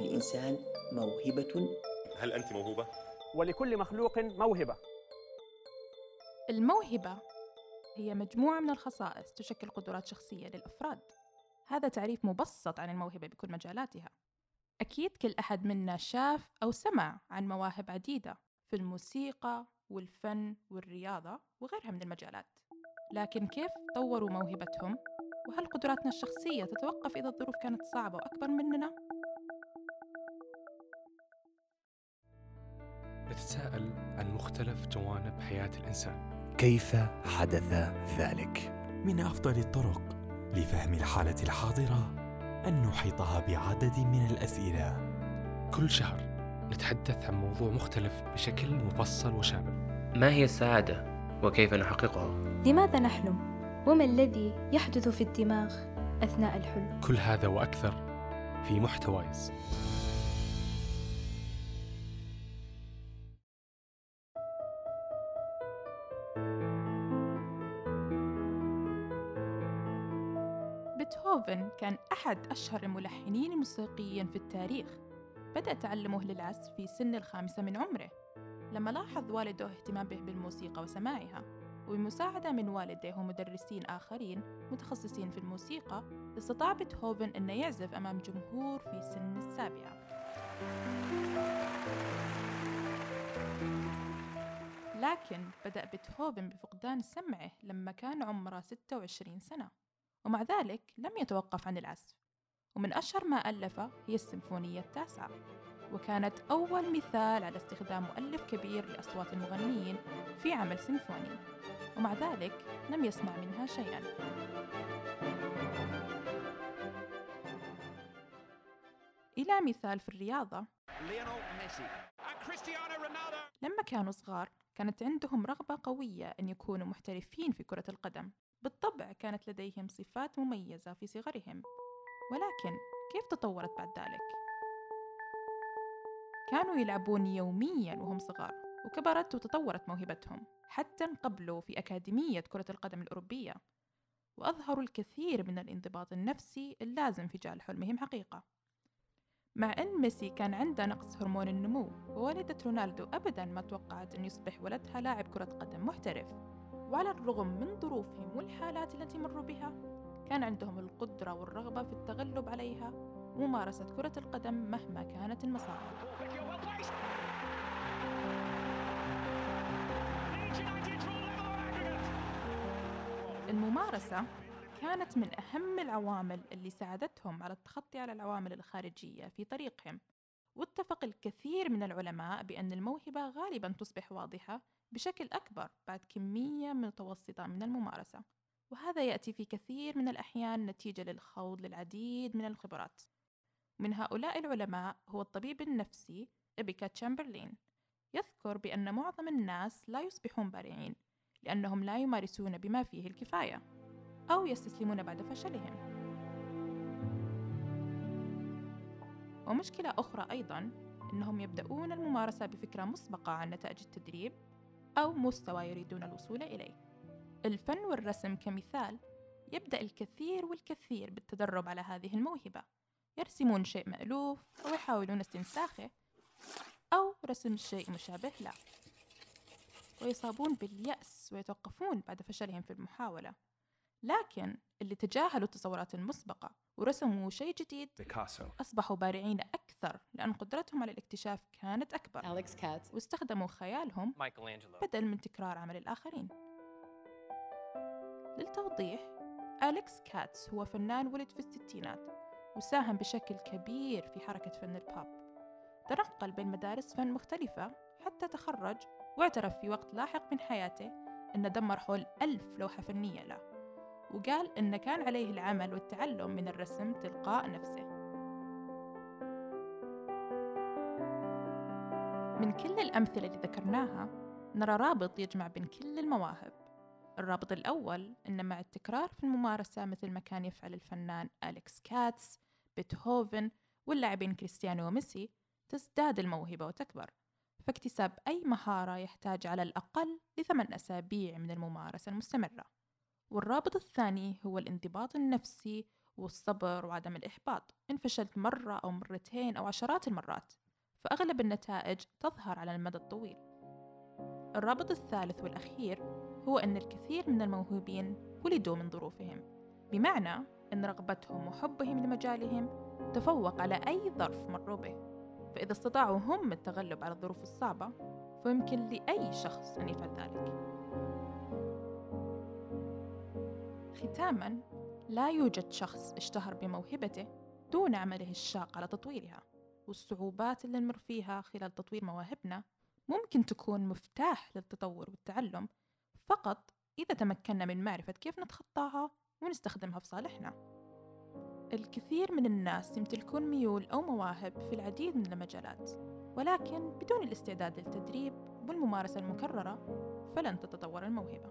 لكل إنسان موهبة هل أنت موهوبة؟ ولكل مخلوق موهبة الموهبة هي مجموعة من الخصائص تشكل قدرات شخصية للأفراد هذا تعريف مبسط عن الموهبة بكل مجالاتها أكيد كل أحد منا شاف أو سمع عن مواهب عديدة في الموسيقى والفن والرياضة وغيرها من المجالات لكن كيف طوروا موهبتهم؟ وهل قدراتنا الشخصية تتوقف إذا الظروف كانت صعبة وأكبر مننا؟ نتساءل عن مختلف جوانب حياة الإنسان كيف حدث ذلك من أفضل الطرق لفهم الحالة الحاضرة أن نحيطها بعدد من الأسئلة كل شهر نتحدث عن موضوع مختلف بشكل مفصل وشامل ما هي السعادة وكيف نحققها؟ لماذا نحلم؟ وما الذي يحدث في الدماغ أثناء الحلم؟ كل هذا وأكثر في محتوايز بيتهوفن كان أحد أشهر الملحنين الموسيقيين في التاريخ. بدأ تعلمه للعزف في سن الخامسة من عمره. لما لاحظ والده اهتمام به بالموسيقى وسماعها وبمساعدة من والديه ومدرسين آخرين متخصصين في الموسيقى استطاع بيتهوفن أنه يعزف أمام جمهور في سن السابعة. لكن بدأ بيتهوفن بفقدان سمعه لما كان عمره 26 سنة. ومع ذلك لم يتوقف عن العزف. ومن أشهر ما ألفه هي السيمفونية التاسعة وكانت أول مثال على استخدام مؤلف كبير لأصوات المغنيين في عمل سيمفوني ومع ذلك لم يسمع منها شيئا. إلى مثال في الرياضة. لما كانوا صغار كانت عندهم رغبة قوية أن يكونوا محترفين في كرة القدم. بالطبع كانت لديهم صفات مميزة في صغرهم ولكن كيف تطورت بعد ذلك؟ كانوا يلعبون يوميا وهم صغار وكبرت وتطورت موهبتهم حتى انقبلوا في أكاديمية كرة القدم الأوروبية وأظهروا الكثير من الانضباط النفسي اللازم في جعل حلمهم حقيقة مع أن ميسي كان عنده نقص هرمون النمو ووالدة رونالدو أبدا ما توقعت أن يصبح ولدها لاعب كرة قدم محترف وعلى الرغم من ظروفهم والحالات التي مروا بها كان عندهم القدرة والرغبة في التغلب عليها وممارسة كرة القدم مهما كانت المصاعب. الممارسة كانت من أهم العوامل اللي ساعدتهم على التخطي على العوامل الخارجية في طريقهم. واتفق الكثير من العلماء بأن الموهبة غالبا تصبح واضحة بشكل أكبر بعد كمية متوسطة من الممارسة وهذا يأتي في كثير من الأحيان نتيجة للخوض للعديد من الخبرات. من هؤلاء العلماء هو الطبيب النفسي إبيكا تشامبرلين. يذكر بأن معظم الناس لا يصبحون بارعين لأنهم لا يمارسون بما فيه الكفاية أو يستسلمون بعد فشلهم. ومشكلة أخرى أيضا أنهم يبدأون الممارسة بفكرة مسبقة عن نتائج التدريب أو مستوى يريدون الوصول إليه. الفن والرسم كمثال يبدأ الكثير والكثير بالتدرب على هذه الموهبة. يرسمون شيء مألوف أو يحاولون استنساخه أو رسم شيء مشابه له. ويصابون باليأس ويتوقفون بعد فشلهم في المحاولة. لكن اللي تجاهلوا التصورات المسبقة ورسموا شيء جديد بيكاسو. أصبحوا بارعين أكثر لأن قدرتهم على الاكتشاف كانت أكبر. أليكس كات واستخدموا خيالهم بدل من تكرار عمل الآخرين. للتوضيح أليكس كاتس هو فنان ولد في الستينات وساهم بشكل كبير في حركة فن البوب. تنقل بين مدارس فن مختلفة حتى تخرج واعترف في وقت لاحق من حياته أنه دمر حول ألف لوحة فنية له. وقال أن كان عليه العمل والتعلم من الرسم تلقاء نفسه. من كل الأمثلة اللي ذكرناها نرى رابط يجمع بين كل المواهب. الرابط الأول أن مع التكرار في الممارسة مثل ما كان يفعل الفنان أليكس كاتس بيتهوفن واللاعبين كريستيانو وميسي تزداد الموهبة وتكبر. فاكتساب أي مهارة يحتاج على الأقل لثمان أسابيع من الممارسة المستمرة. والرابط الثاني هو الانضباط النفسي والصبر وعدم الإحباط. إن فشلت مرة أو مرتين أو عشرات المرات فأغلب النتائج تظهر على المدى الطويل. الرابط الثالث والأخير هو أن الكثير من الموهوبين ولدوا من ظروفهم بمعنى أن رغبتهم وحبهم لمجالهم تفوق على أي ظرف مروا به. فإذا استطاعوا هم التغلب على الظروف الصعبة فيمكن لأي شخص أن يفعل ذلك. ختاما لا يوجد شخص اشتهر بموهبته دون عمله الشاق على تطويرها والصعوبات اللي نمر فيها خلال تطوير مواهبنا ممكن تكون مفتاح للتطور والتعلم فقط إذا تمكنا من معرفة كيف نتخطاها ونستخدمها في صالحنا. الكثير من الناس يمتلكون ميول أو مواهب في العديد من المجالات ولكن بدون الاستعداد للتدريب والممارسة المكررة فلن تتطور الموهبة.